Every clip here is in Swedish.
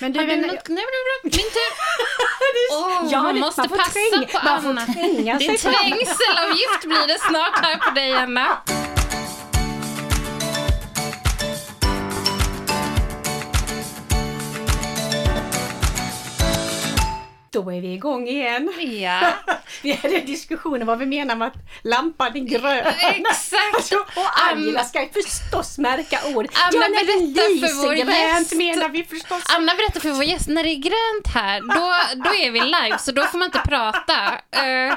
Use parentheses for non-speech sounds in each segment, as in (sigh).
Men du, Har du men- något? Nej, min tur. (laughs) Åh, Ja, man måste passa träng- på man Det fram. trängselavgift blir det snart här på dig, Anna. Då är vi igång igen. Ja, (laughs) Vi hade diskussioner vad vi menar med att lampan är grön. exakt. Alltså, (laughs) och Angela ska ju förstås märka ord. Anna, ja, när det berätta för vår gäst. menar vi förstås. Anna berättar för vår gäst, när det är grönt här, då, då är vi live, så då får man inte prata. eh,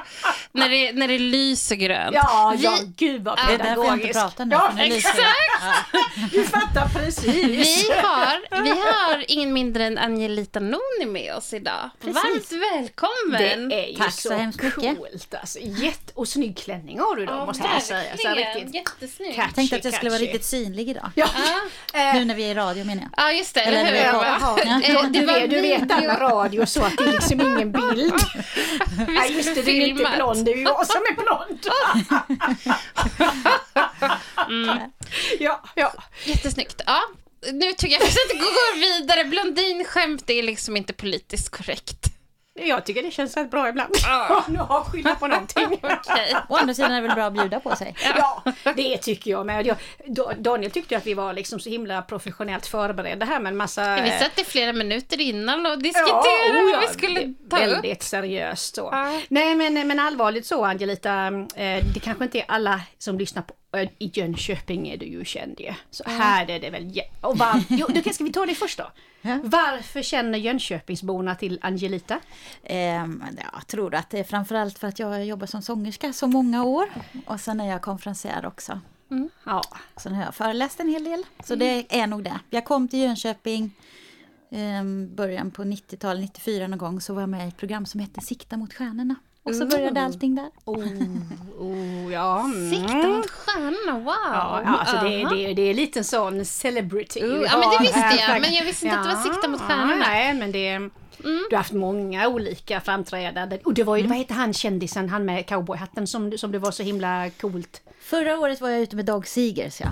när, det, när det lyser grönt. Ja, Vi- ja, gud vad Ja, Det är därför jag inte pedagogiskt. pratar nu. Ja, exakt. du fattar precis. Vi har, vi har ingen mindre än Angelita Noni med oss idag. Varmt välkommen! Det är ju Tack så, så hemskt mycket. coolt alltså. Jätte, och snygg klänning har du då Ja, måste jag säga. Så riktigt Jättesnygg. catchy, Jag tänkte att jag skulle vara riktigt synlig idag. Ja, Ja. (laughs) eh, Nu när vi är i radio menar jag. Ja, just det. Eller vi hur? Jaha, Eh, du, vet, du vet alla radio så att det är liksom ingen (laughs) bild. Ja, just det, du är inte blond, det är ju jag som är blond. Mm. Ja, ja. Jättesnyggt. Ja. Nu tycker jag att det går vidare. Blondinskämt är liksom inte politiskt korrekt. Jag tycker det känns rätt bra ibland. (laughs) Ja. Nu har skyllt på någonting. (laughs) Okej. Å andra sidan är det väl bra att bjuda på sig. (laughs) Ja, det tycker jag med. Daniel tyckte att vi var liksom så himla professionellt förberedda här med en massa... Vi satt i flera minuter innan och Ja, diskuterade oh ja, vad vi skulle ta upp. Väldigt seriöst så. Ja. Nej men, men allvarligt så Angelita, eh, det kanske inte är alla som lyssnar på i Jönköping är du ju känd ju. Så här är det väl... Och var, (laughs) jo, då ska vi ta det först då. Varför känner Jönköpingsborna till Angelita? Ja, jag tror att det är framförallt för att jag har jobbat som sångerska så många år. Och sen är jag konferencier också. Ja, Sen har jag föreläst en hel del. Så det är nog det. Jag kom till Jönköping um, början på 90-talet, 94 någon gång, så var jag med i ett program som hette Sikta mot stjärnorna. Och så började allting där. oh, oh, ja. mm. Sikta mot stjärnorna, wow! Ja, ja, alltså det, Aha. det, det är lite en sån celebrity. Vi ja, men det visste jag, men jag visste inte att det var Sikta mot Ja, stjärnorna. Nej, men det... Du har haft många olika framträdanden. Och det var ju, vad heter han kändisen, han med cowboyhatten som, som det var så himla coolt. Förra året var jag ute med Dag Seegers, ja.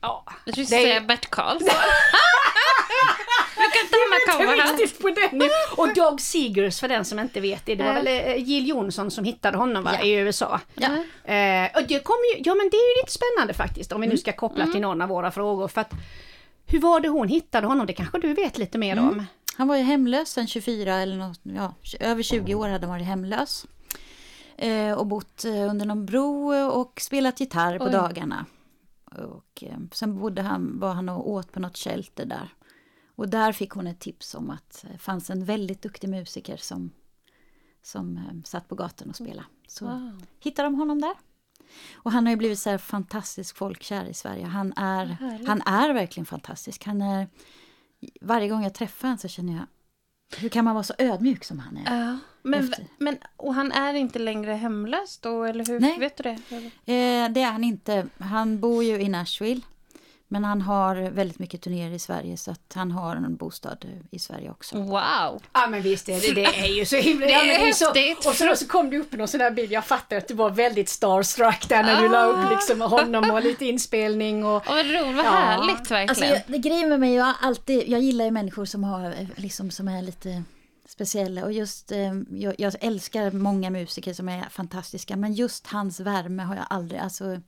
Ja, Jag trodde du Det är- säga Bert Karlsson. (laughs) (laughs) Kan inte ha med riktigt på den. Och Dog Seegers för den som inte vet det, det var väl eh, Jill Johnson som hittade honom va, Ja. i USA. Ja. Eh, och det kom ju, ja men det är ju lite spännande faktiskt om vi nu ska koppla till någon av våra frågor. För att, hur var det hon hittade honom? Det kanske du vet lite mer om? Han var ju hemlös sen 24 eller något, ja, över 20 år hade han varit hemlös. Eh, och bott eh, under någon bro och spelat gitarr på Oj. dagarna. Och eh, sen bodde han, var han och åt på något shelter där. Och där fick hon ett tips om att det fanns en väldigt duktig musiker som, som eh, satt på gatan och spelade. Så Wow. hittade de honom där. Och han har ju blivit så här fantastisk folkkär i Sverige. Han är, härligt. han är verkligen fantastisk. Han är, varje gång jag träffar honom så känner jag, hur kan man vara så ödmjuk som han är? Ja, men, Efter. men, och han är inte längre hemlös då, eller hur? Nej. Vet du det? Eh, det är han inte. Han bor ju i Nashville. Men han har väldigt mycket turnéer i Sverige så att han har en bostad i Sverige också. Wow! Ja men visst är det, det är ju så himla... (laughs) Det ja, är häftigt. och så, så kom det upp någon sån där bild, jag fattar att du var väldigt starstruck där när du la Ah. upp liksom med honom och lite inspelning och... Vad roligt, vad Ja. härligt verkligen. Alltså, jag, det grejen med mig, jag, alltid, jag gillar ju människor som, har, eh, liksom, som är lite speciella. Och just, eh, jag, jag älskar många musiker som är fantastiska. Men just hans värme har jag aldrig... Alltså,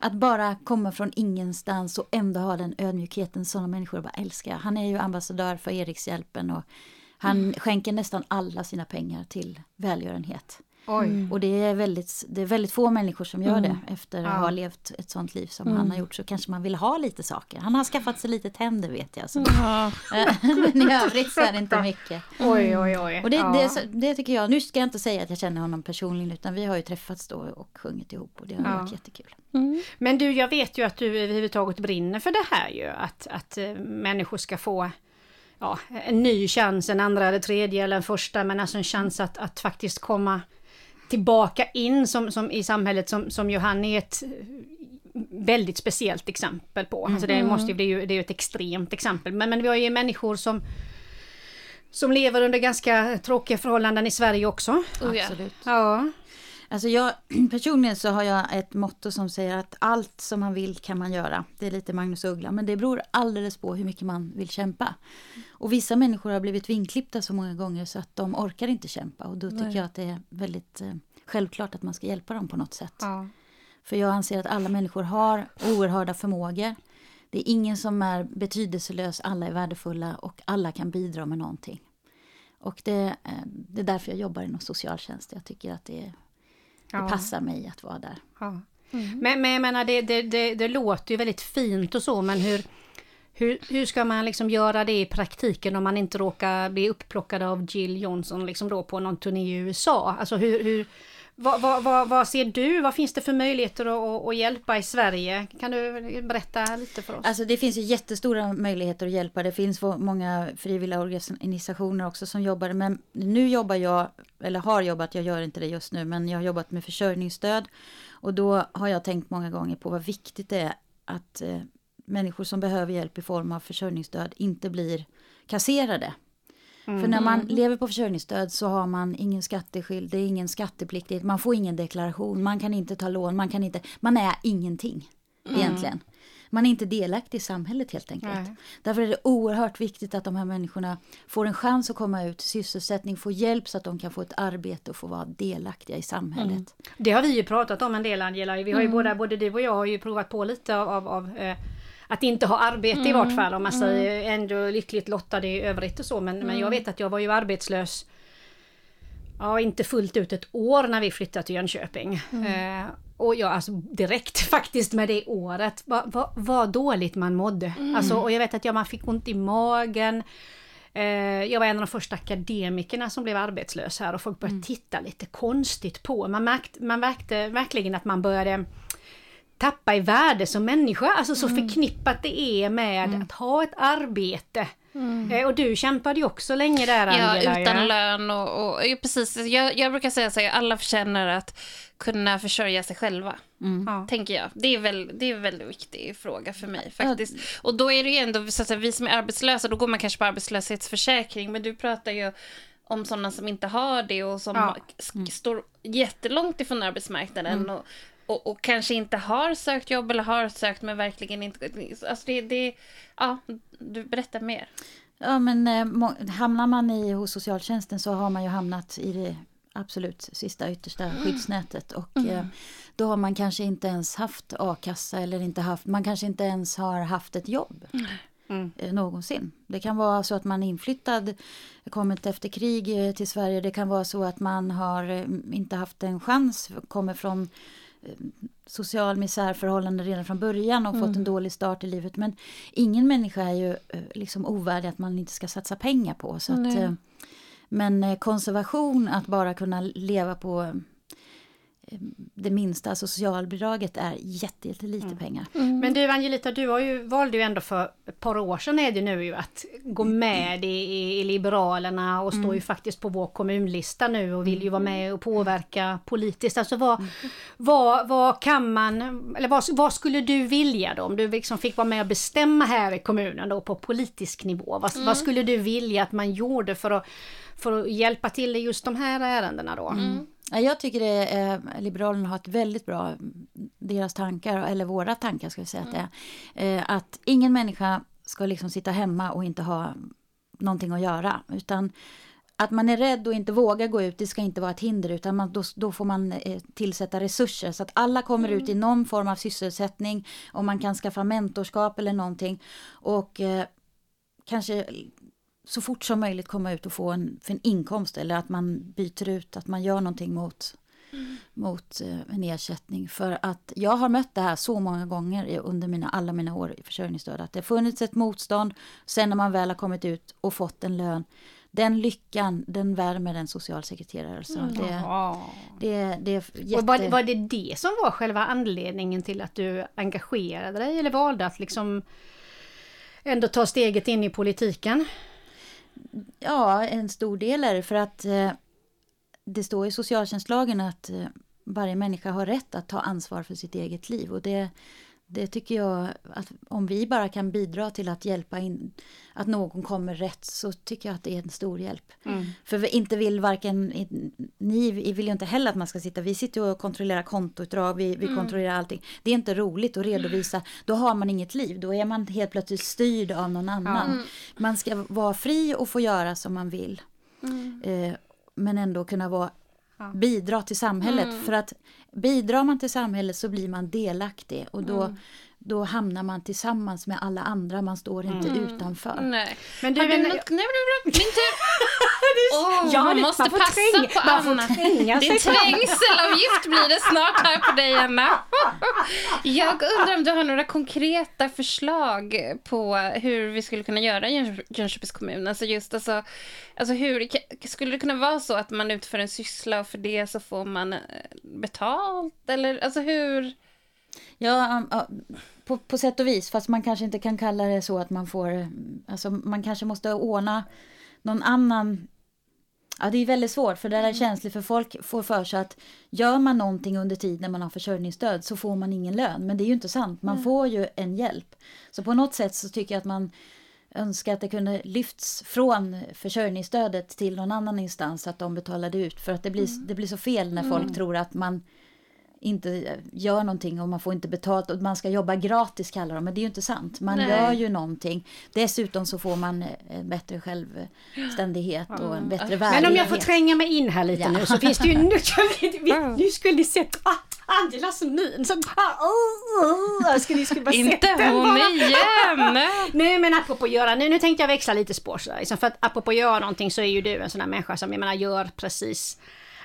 att bara komma från ingenstans och ändå ha den ödmjukheten. Sådana människor bara älskar. Han är ju ambassadör för Erikshjälpen och han skänker nästan alla sina pengar till välgörenhet. Oj. Och det är, väldigt, det är väldigt få människor som gör det efter att Ja. ha levt ett sånt liv som han har gjort. Så kanske man vill ha lite saker. Han har skaffat sig lite tänder vet jag. Så. Ja. (laughs) Men i övrigt så är det inte mycket. Oj, oj, oj. Och det, ja. det, det tycker jag, nu ska jag inte säga att jag känner honom personligen utan vi har ju träffats då och sjungit ihop och det har Ja. varit jättekul. Mm. Men du, jag vet ju att du överhuvudtaget brinner för det här ju, att, att eh, människor ska få ja, en ny chans, en andra eller tredje eller en första, men alltså en chans att, att faktiskt komma tillbaka in som, som i samhället som, som ju han är ett väldigt speciellt exempel på. Alltså det, måste, ju- det, är ju, det är ju ett extremt exempel. Men, men vi har ju människor som som lever under ganska tråkiga förhållanden i Sverige också. Oh, ja. Absolut. Ja. Alltså jag, (clears throat) personligen så har jag ett motto som säger att allt som man vill kan man göra. Det är lite Magnus Uggla, men det beror alldeles på hur mycket man vill kämpa. Och vissa människor har blivit vinklippta så många gånger så att de orkar inte kämpa och då tycker Nej. jag att det är väldigt eh, självklart att man ska hjälpa dem på något sätt. Ja. För jag anser att alla människor har oerhörda förmågor. Det är ingen som är betydelselös, alla är värdefulla och alla kan bidra med någonting. Och det, eh, det är därför jag jobbar inom socialtjänst. Jag tycker att det, det Ja. passar mig att vara där. Ja. Men, men jag menar, det, det, det, det låter ju väldigt fint och så, men hur, hur, hur ska man liksom göra det i praktiken om man inte råkar bli upplockad av Jill Johnson liksom då på någon turné i USA? Alltså hur, hur, vad, vad, vad, vad ser du? Vad finns det för möjligheter att, att, hjälpa i Sverige? Kan du berätta lite för oss? Alltså det finns ju jättestora möjligheter att hjälpa. Det finns många frivilliga organisationer också som jobbar. Men nu jobbar jag, eller har jobbat, jag gör inte det just nu, men jag har jobbat med försörjningsstöd. Och då har jag tänkt många gånger på vad viktigt det är att eh, människor som behöver hjälp i form av försörjningsstöd inte blir kasserade. För när man lever på försörjningsstöd så har man ingen skatteskuld, det är ingen skattepliktighet, man får ingen deklaration, man kan inte ta lån, man kan inte, man är ingenting egentligen. Man är inte delaktig i samhället helt enkelt. Nej. Därför är det oerhört viktigt att de här människorna får en chans att komma ut, sysselsättning, få hjälp så att de kan få ett arbete och få vara delaktiga i samhället. Det har vi ju pratat om en del Angela. Vi har ju båda, både du och jag har ju provat på lite av, av, av eh, att inte ha arbete i vart fall om man säger ändå lyckligt lottade i övrigt och så. Men, men jag vet att jag var ju arbetslös Ja, inte fullt ut ett år när vi flyttade till Jönköping. Eh, och jag alltså direkt (laughs) faktiskt med det året, vad va, vad dåligt man mådde. Alltså, och jag vet att ja, man fick ont i magen. Eh, jag var en av de första akademikerna som blev arbetslös här och folk började titta lite konstigt på. Man märkte, man märkte verkligen att man började tappa i värde som människa. Alltså så förknippat det är med att ha ett arbete. Eh, och du kämpade ju också länge där Ja, Angela. utan ja. lön och, och ja, precis. Jag, jag brukar säga så här, alla förtjänar att kunna försörja sig själva. Ja. Tänker jag. Det är, väl, det är en väldigt viktig fråga för mig faktiskt. Och då är det ju ändå, så att säga, vi som är arbetslösa, då går man kanske på arbetslöshetsförsäkring. Men du pratar ju om sådana som inte har det och som Ja. s- står jättelångt ifrån arbetsmarknaden. Och, och, och kanske inte har sökt jobb eller har sökt men verkligen inte... Alltså det, det ja, du berättar mer. Ja, men eh, hamnar man i hos socialtjänsten så har man ju hamnat i det absolut sista yttersta skyddsnätet och eh, då har man kanske inte ens haft a-kassa eller inte haft, man kanske inte ens har haft ett jobb. Mm. eh, Någonsin. Det kan vara så att man är inflyttad, kommit efter krig eh, till Sverige. Det kan vara så att man har eh, inte haft en chans, kommer från social misärförhållanden redan från början och fått en dålig start i livet. Men ingen människa är ju eh, liksom ovärdig att man inte ska satsa pengar på. Så att, eh, men eh, konservation, att bara kunna leva på eh, det minsta, alltså socialbidraget är jätte, jättelite pengar. Men du Angelita, du har ju, valde ju ändå för ett par år sedan är det nu ju att gå med i, i, Liberalerna och står ju faktiskt på vår kommunlista nu och vill ju vara med och påverka politiskt. Alltså vad, vad, vad kan man, eller vad, vad skulle du vilja då? Om du liksom fick vara med och bestämma här i kommunen då på politisk nivå? Vad, vad skulle du vilja att man gjorde för att, för att hjälpa till i just de här ärendena då? Ja, Jag tycker det är, Liberalerna har ett väldigt bra, deras tankar, eller våra tankar ska vi säga att det är, eh, att ingen människa ska liksom sitta hemma och inte ha någonting att göra, utan att man är rädd och inte vågar gå ut, det ska inte vara ett hinder, utan man, då, då får man eh, tillsätta resurser. Så att alla kommer ut i någon form av sysselsättning, om man kan skaffa mentorskap eller någonting, och eh, kanske så fort som möjligt komma ut och få en, för en inkomst eller att man byter ut, att man gör någonting mot, mot eh, en ersättning. För att jag har mött det här så många gånger under mina, alla mina år i försörjningsstöd. Att det har funnits ett motstånd, sen när man väl har kommit ut och fått en lön, den lyckan, den värmer en socialsekreterare. Så det, Ja. det, det är jätte... Och var, var det det som var själva anledningen till att du engagerade dig eller valde att liksom ändå ta steget in i politiken? Ja, en stor del är det för att eh, det står i socialtjänstlagen att eh, varje människa har rätt att ta ansvar för sitt eget liv. Och det, det tycker jag att om vi bara kan bidra till att hjälpa in, att någon kommer rätt så tycker jag att det är en stor hjälp. Mm. För vi inte vill varken, ni vill ju inte heller att man ska sitta, vi sitter och kontrollerar kontoutdrag, vi, vi kontrollerar allting. Det är inte roligt att redovisa, då har man inget liv, då är man helt plötsligt styrd av någon annan. Man ska vara fri och få göra som man vill. Eh, men ändå kunna vara Ja. bidra till samhället. För att bidrar man till samhället så blir man delaktig och då, då hamnar man tillsammans med alla andra, man står inte utanför. Nej. Men du, men- något... Nej, min tur! (laughs) Åh, Ja, man måste man passa tränga- på Anna. Det är trängselavgift blir det snart här på dig, Anna. (laughs) Jag undrar om du har några konkreta förslag på hur vi skulle kunna göra i Jönköp- Jönköpings kommun. Alltså just alltså, alltså hur, skulle det kunna vara så att man utför en syssla och för det så får man eh, betalt? Eller alltså hur? Ja, um, ja, på, på sätt och vis, fast man kanske inte kan kalla det så att man får, alltså man kanske måste ordna någon annan Ja, det är väldigt svårt för det är känsligt för folk får för sig att gör man någonting under tiden man har försörjningsstöd så får man ingen lön. Men det är ju inte sant, man får ju en hjälp. Så på något sätt så tycker jag att man önskar att det kunde lyfts från försörjningsstödet till någon annan instans att de betalade ut. För att det blir, det blir så fel när folk tror att man inte gör någonting och man får inte betalt och man ska jobba gratis kallar de men det är ju inte sant. Man Nej. gör ju någonting. Dessutom så får man eh, bättre självständighet och en bättre värdighet. Men om jag får tränga mig in här lite Ja. nu så finns det ju... (laughs) Nu, vi, nu skulle ni sett ah, Angelas min. Så, ah, oh, oh, jag skulle, ni skulle bara Inte hon bara. igen! (laughs) Nej men apropå göra, nu, nu tänkte jag växla lite spår sådär, liksom, för att apropå göra någonting så är ju du en sån här människa som jag menar gör precis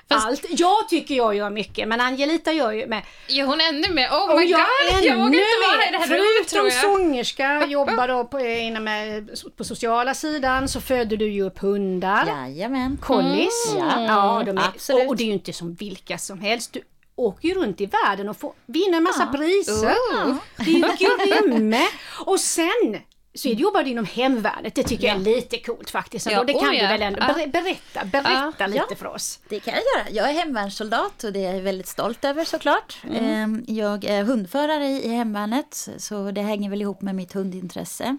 Fast- allt. Jag tycker jag gör mycket men Angelita gör ju med Gör hon ännu mer? Oh och my jag god, jag vågar inte vara i det här rummet tror Förutom jag. sångerska, jobbar då på, inom, eh, på sociala sidan så föder du ju upp hundar. Jajamän. Collies. Mm. Ja, de är, Absolut. och, och det är ju inte som vilka som helst. Du åker ju runt i världen och får, vinner en massa priser. Oh. Det är ju grymme. Och sen så jobbar du inom hemvärnet. Det tycker jag är lite coolt faktiskt. Ja, och det kan oh du ja. väl ändå Ja. ber, berätta, berätta Ja. lite Ja. för oss. Det kan jag göra. Jag är hemvärnssoldat och det är jag väldigt stolt över såklart. Mm. Jag är hundförare i hemvärnet så det hänger väl ihop med mitt hundintresse.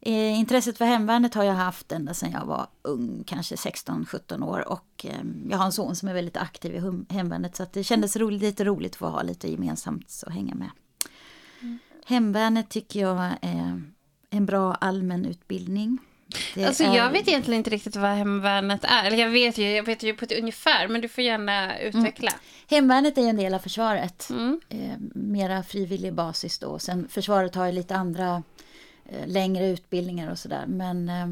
Eh, Intresset för hemvärnet har jag haft ända sedan jag var ung, kanske 16-17 år. Och eh, jag har en son som är väldigt aktiv i hemvärnet så att det kändes roligt, lite roligt att få ha lite gemensamt att hänga med. Hemvärnet tycker jag är en bra allmän utbildning. Det Alltså är- jag vet egentligen inte riktigt vad hemvärnet är. Eller jag vet ju, jag vet ju på ett ungefär, men du får gärna utveckla. Hemvärnet är en del av försvaret. Mm. Eh, mera frivillig basis då. Sen försvaret har ju lite andra eh, längre utbildningar och sådär. Men eh,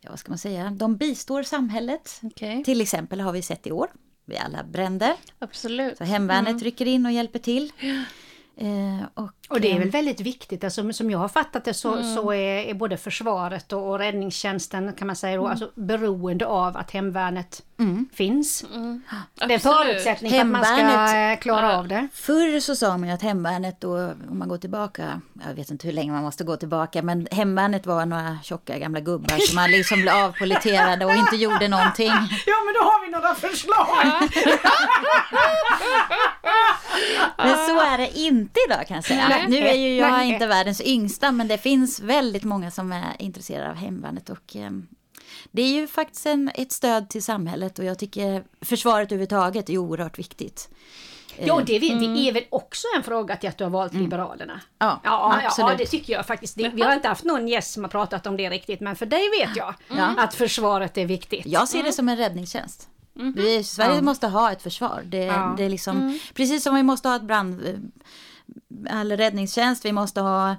ja, vad ska man säga? De bistår samhället. Okej, Till exempel har vi sett i år vid alla bränder. absolut. Så hemvärnet rycker in och hjälper till. Eh, och, Och det är väl väldigt viktigt, alltså, som jag har fattat det så, Mm. så är, är både försvaret och, och räddningstjänsten kan man säga Mm. alltså, beroende av att hemvärnet finns. Det är en förutsättning för att man ska klara av det. Förr så sa man ju att hemvärnet då, om man går tillbaka, jag vet inte hur länge man måste gå tillbaka, men hemvärnet var några tjocka gamla gubbar som man liksom blev avpoliterade och inte gjorde någonting. (laughs) Ja men då har vi några förslag! (laughs) Men så är det inte idag kan jag säga. Nej. Nu är ju jag Nej. inte världens yngsta men det finns väldigt många som är intresserade av hemvärnet och eh, det är ju faktiskt en, ett stöd till samhället och jag tycker försvaret överhuvudtaget är oerhört viktigt. Ja, det, vet, det är väl också en fråga till att du har valt Liberalerna. Mm. Ja, ja, ja, absolut. ja, det tycker jag faktiskt. Vi har inte haft någon gäst som har pratat om det riktigt, men för dig vet jag Ja. att försvaret är viktigt. Jag ser det som en räddningstjänst. Vi, Sverige måste ha ett försvar. Det, Ja. det är liksom, Precis som vi måste ha ett brand... Eller räddningstjänst, vi måste ha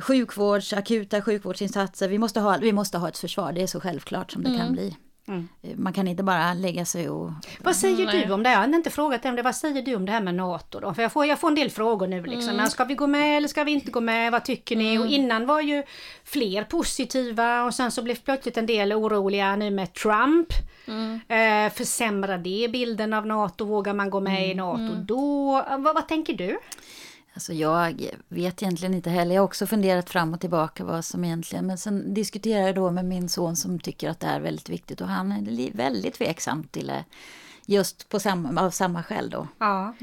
sjukvårds, akuta sjukvårdsinsatser. Vi måste, ha, vi måste ha ett försvar, det är så självklart som det kan bli. Mm. Man kan inte bara lägga sig och... Vad säger Nej. du om det? Jag har inte frågat dig om det. Vad säger du om det här med NATO då? För jag får, jag får en del frågor nu liksom. Mm. Men ska vi gå med eller ska vi inte gå med? Vad tycker ni? Och innan var ju fler positiva och sen så blev plötsligt en del oroliga nu med Trump. Mm. Eh, försämrar det bilden av NATO? Vågar man gå med Mm. i NATO då? Eh, Vad, vad tänker du? Alltså jag vet egentligen inte heller. Jag har också funderat fram och tillbaka vad som egentligen... Men sen diskuterar jag då med min son som tycker att det är väldigt viktigt och han är väldigt tveksam till det Just på samma, av samma skäl då. Ja.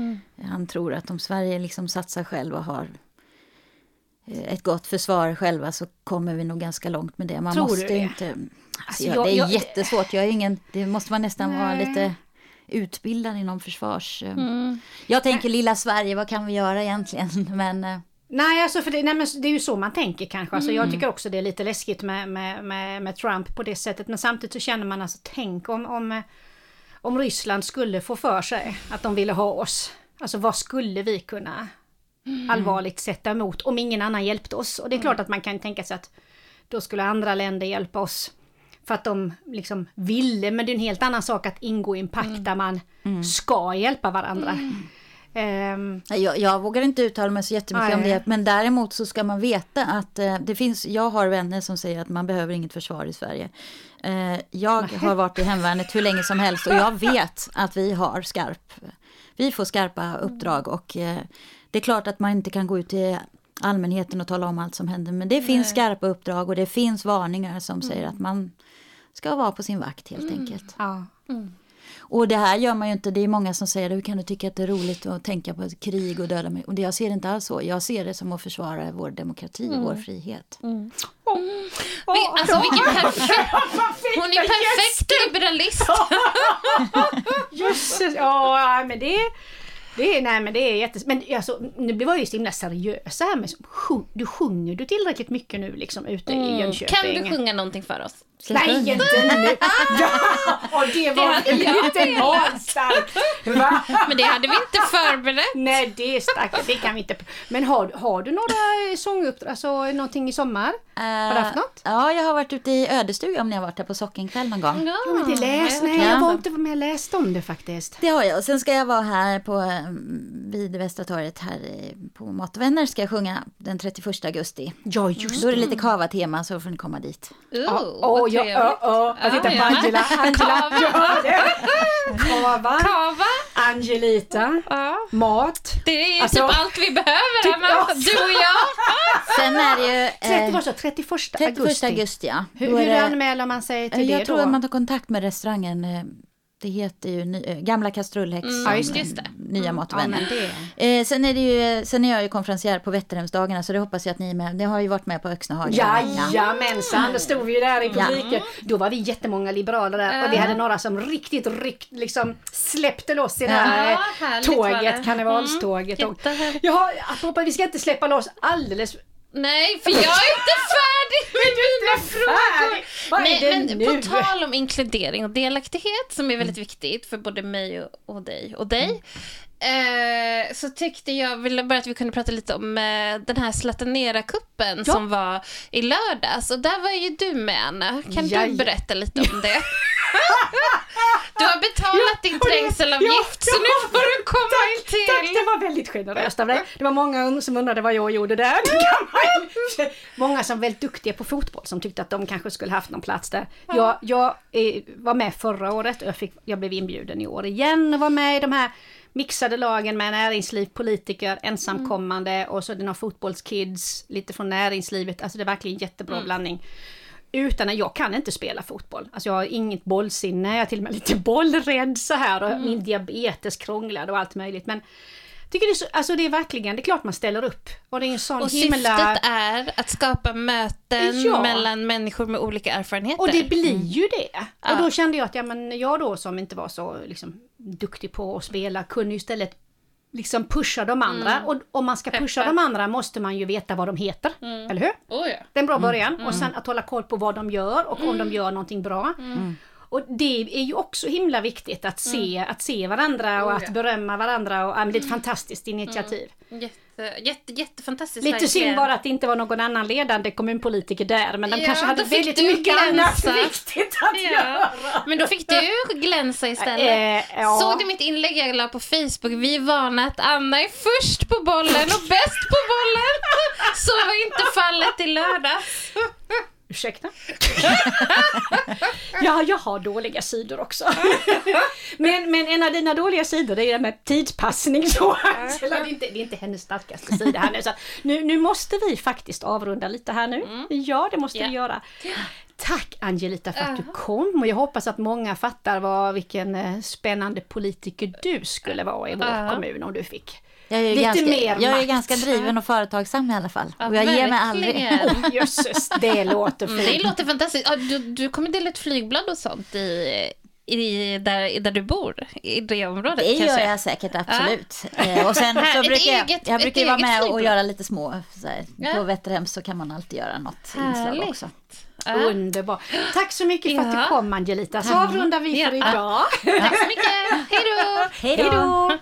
Han tror att om Sverige liksom satsar själv och har eh, ett gott försvar själva så kommer vi nog ganska långt med det. Man Tror du måste det? inte... Alltså, Alltså, ja, jag- det är jag- jättesvårt. Jag är ingen, det måste man nästan vara Nej. lite utbildad inom försvars... eh. Mm. Jag tänker lilla Sverige, vad kan vi göra egentligen? (laughs) Men eh, Nej, alltså för det, nej, men det är ju så man tänker kanske. Alltså, Mm. Jag tycker också det är lite läskigt med, med, med, med Trump på det sättet. Men samtidigt så känner man alltså, tänk om, om, om Ryssland skulle få för sig att de ville ha oss. Alltså vad skulle vi kunna Mm. allvarligt sätta emot om ingen annan hjälpte oss? Och det är klart att man kan tänka sig att då skulle andra länder hjälpa oss. För att de liksom ville, men det är en helt annan sak att ingå i en pakt Mm. där man ska hjälpa varandra. Nej, Jag, jag vågar inte uttala mig så jättemycket om Nej. det, men däremot så ska man veta att eh, det finns, jag har vänner som säger att man behöver inget försvar i Sverige. Eh, jag har varit i hemvärnet hur länge som helst och jag (laughs) vet att vi har skarp, vi får skarpa uppdrag och eh, det är klart att man inte kan gå ut till allmänheten och tala om allt som händer, men det finns skarpa uppdrag och det finns varningar som säger att man ska vara på sin vakt helt enkelt. ja. Och det här gör man ju inte, det är många som säger hur kan du tycka att det är roligt att tänka på ett krig och döda mig? Och det, jag ser det inte alls så, jag ser det som att försvara vår demokrati och vår frihet. Vi, alltså vilken perfekt... Hon är perfekt liberalist. Jösses, (laughs) ja men det det är, nej men det är jättes... Men alltså, nu var jag ju så himla seriös här med... Du sjunger du tillräckligt mycket nu liksom ute i Jönköping? Kan du sjunga någonting för oss? Nej, inte nu! (laughs) Ja, och det var lite magstarkt! Va? Men det hade vi inte förberett. Nej, det är starkt. Det kan vi inte... Men har, har du några sånguppdrag, alltså någonting i sommar? Har du haft något? Eh, Ja, jag har varit ute i Ödestuga om ni har varit där på Sockenkväll någon gång. Ja, men det läste... Nej, Ja. jag var inte med och läste om det faktiskt. Det har jag. Och sen ska jag vara här på, eh, vid Västra torget här på Mat och vänner ska jag sjunga den 31 augusti. Ja, just Då är det lite kava-tema så får ni komma dit. Oh, Åh, vad ja, trevligt. ja, ja. Jag tittar på. Angela. (laughs) Angela. Ja, det. Kava. Kava. Angelita. Ja. Mat. Det är Alltså, typ allt vi behöver, typ- Emma. ja. Du och jag. Sen är det ju 30, eh, vad sa jag? 31 31 augusti. augusti. ja. Hur, hur anmäler man sig till jag det tror då? att man tar kontakt med restaurangen. Eh, Det heter ju ny, eh, Gamla Kastrullhäxan. Ja, just just det. Nya Mat och Ja, vänner. men det... Eh, sen, är det ju, sen är jag ju konferencier på Vätterhemsdagarna så det hoppas jag att ni är med. Det har ju varit med på Öxnehaga. Jajamensan, då stod vi ju där i publiken. Då var vi jättemånga liberaler där och vi hade några som riktigt ryckt, liksom släppte loss i det här Ja, eh, tåget, karnevalståget. Mm, och, ja, apropå, vi ska inte släppa loss alldeles Nej, för jag är inte färdig med (laughs) mina frågor. Vad är Nej, det men nu? på tal om inkludering och delaktighet som är väldigt viktigt för både mig och, och dig och dig. Eh, så tyckte jag ville bara att vi kunde prata lite om eh, den här Zlatanera-kuppen Ja. som var i lördags. Och där var ju du med Anna. Kan Jaj. du berätta lite om det? (laughs) du har betalat din trängselavgift ja, så nu får du komma in Tack, till. det var väldigt generöst av dig. Det var många som undrade vad jag gjorde där. Många som var väldigt duktiga på fotboll som tyckte att de kanske skulle haft någon plats där. Jag, jag eh, var med förra året och jag, fick, jag blev inbjuden i år igen och var med i de här mixade lagen med näringsliv, politiker, ensamkommande och så är det några fotbollskids, lite från näringslivet. Alltså det är verkligen jättebra blandning. Utan att jag kan inte spela fotboll. Alltså jag har inget bollsinne, jag är till och med lite (laughs) bollrädd så här och min diabetes krånglar och allt möjligt. Men tycker det är, så, alltså det är verkligen, det är klart man ställer upp. Och det är en sån Och himla... syftet är att skapa möten Ja. mellan människor med olika erfarenheter. Och det blir ju det. Ja. Och då kände jag att ja, men jag då som inte var så liksom, duktig på att spela kunde istället liksom pusha de andra. Och om man ska pusha Peppa. de andra måste man ju veta vad de heter. Eller hur? Oh, ja. Det är en bra början. Och sen att hålla koll på vad de gör och om de gör någonting bra. Och det är ju också himla viktigt att se, att se varandra och Oh, att ja. berömma varandra. Och, ja, det är ett fantastiskt initiativ. Jätte, jätte, jättefantastiskt. Lite verkligen. synd bara att det inte var någon annan ledande kommunpolitiker där. Men de Ja, kanske hade väldigt mycket annat viktigt att Ja. göra. Men då fick du glänsa istället. Eh, ja. Såg du mitt inlägg jag la på Facebook? Vi vana att Anna är först på bollen och bäst på bollen. Så var inte fallet i lördags. Ursäkta? (laughs) ja, jag har dåliga sidor också. (laughs) men, men en av dina dåliga sidor det är det här med tidspassning. Så Angela, det, är inte, det är inte hennes starkaste sida här nu. Så att nu, nu måste vi faktiskt avrunda lite här nu. Ja, det måste Ja. vi göra. Tack Angelita för att du kom och jag hoppas att många fattar vad, vilken eh, spännande politiker du skulle vara i vår Ja. kommun om du fick. Jag är ganska, mer jag är ganska driven och företagsam i alla fall. Ja, och jag ger mig aldrig. verkligen. (laughs) (laughs) Jösses, det låter Mm, fint. Det låter fantastiskt. Ja, du, du kommer dela ut flygblad och sånt i, i, där, där du bor, i det området Det kanske? gör jag säkert, absolut. Eh, och sen (laughs) så brukar jag, eget- jag brukar vara med och göra lite små, så här, Ja. på Vätterhem så kan man alltid göra något inslag också. Ja. Underbart. Tack så mycket för att Ja. du kom Angelita. Så avrundar vi för Ja. idag. Tack så mycket. Hej då! Hej då!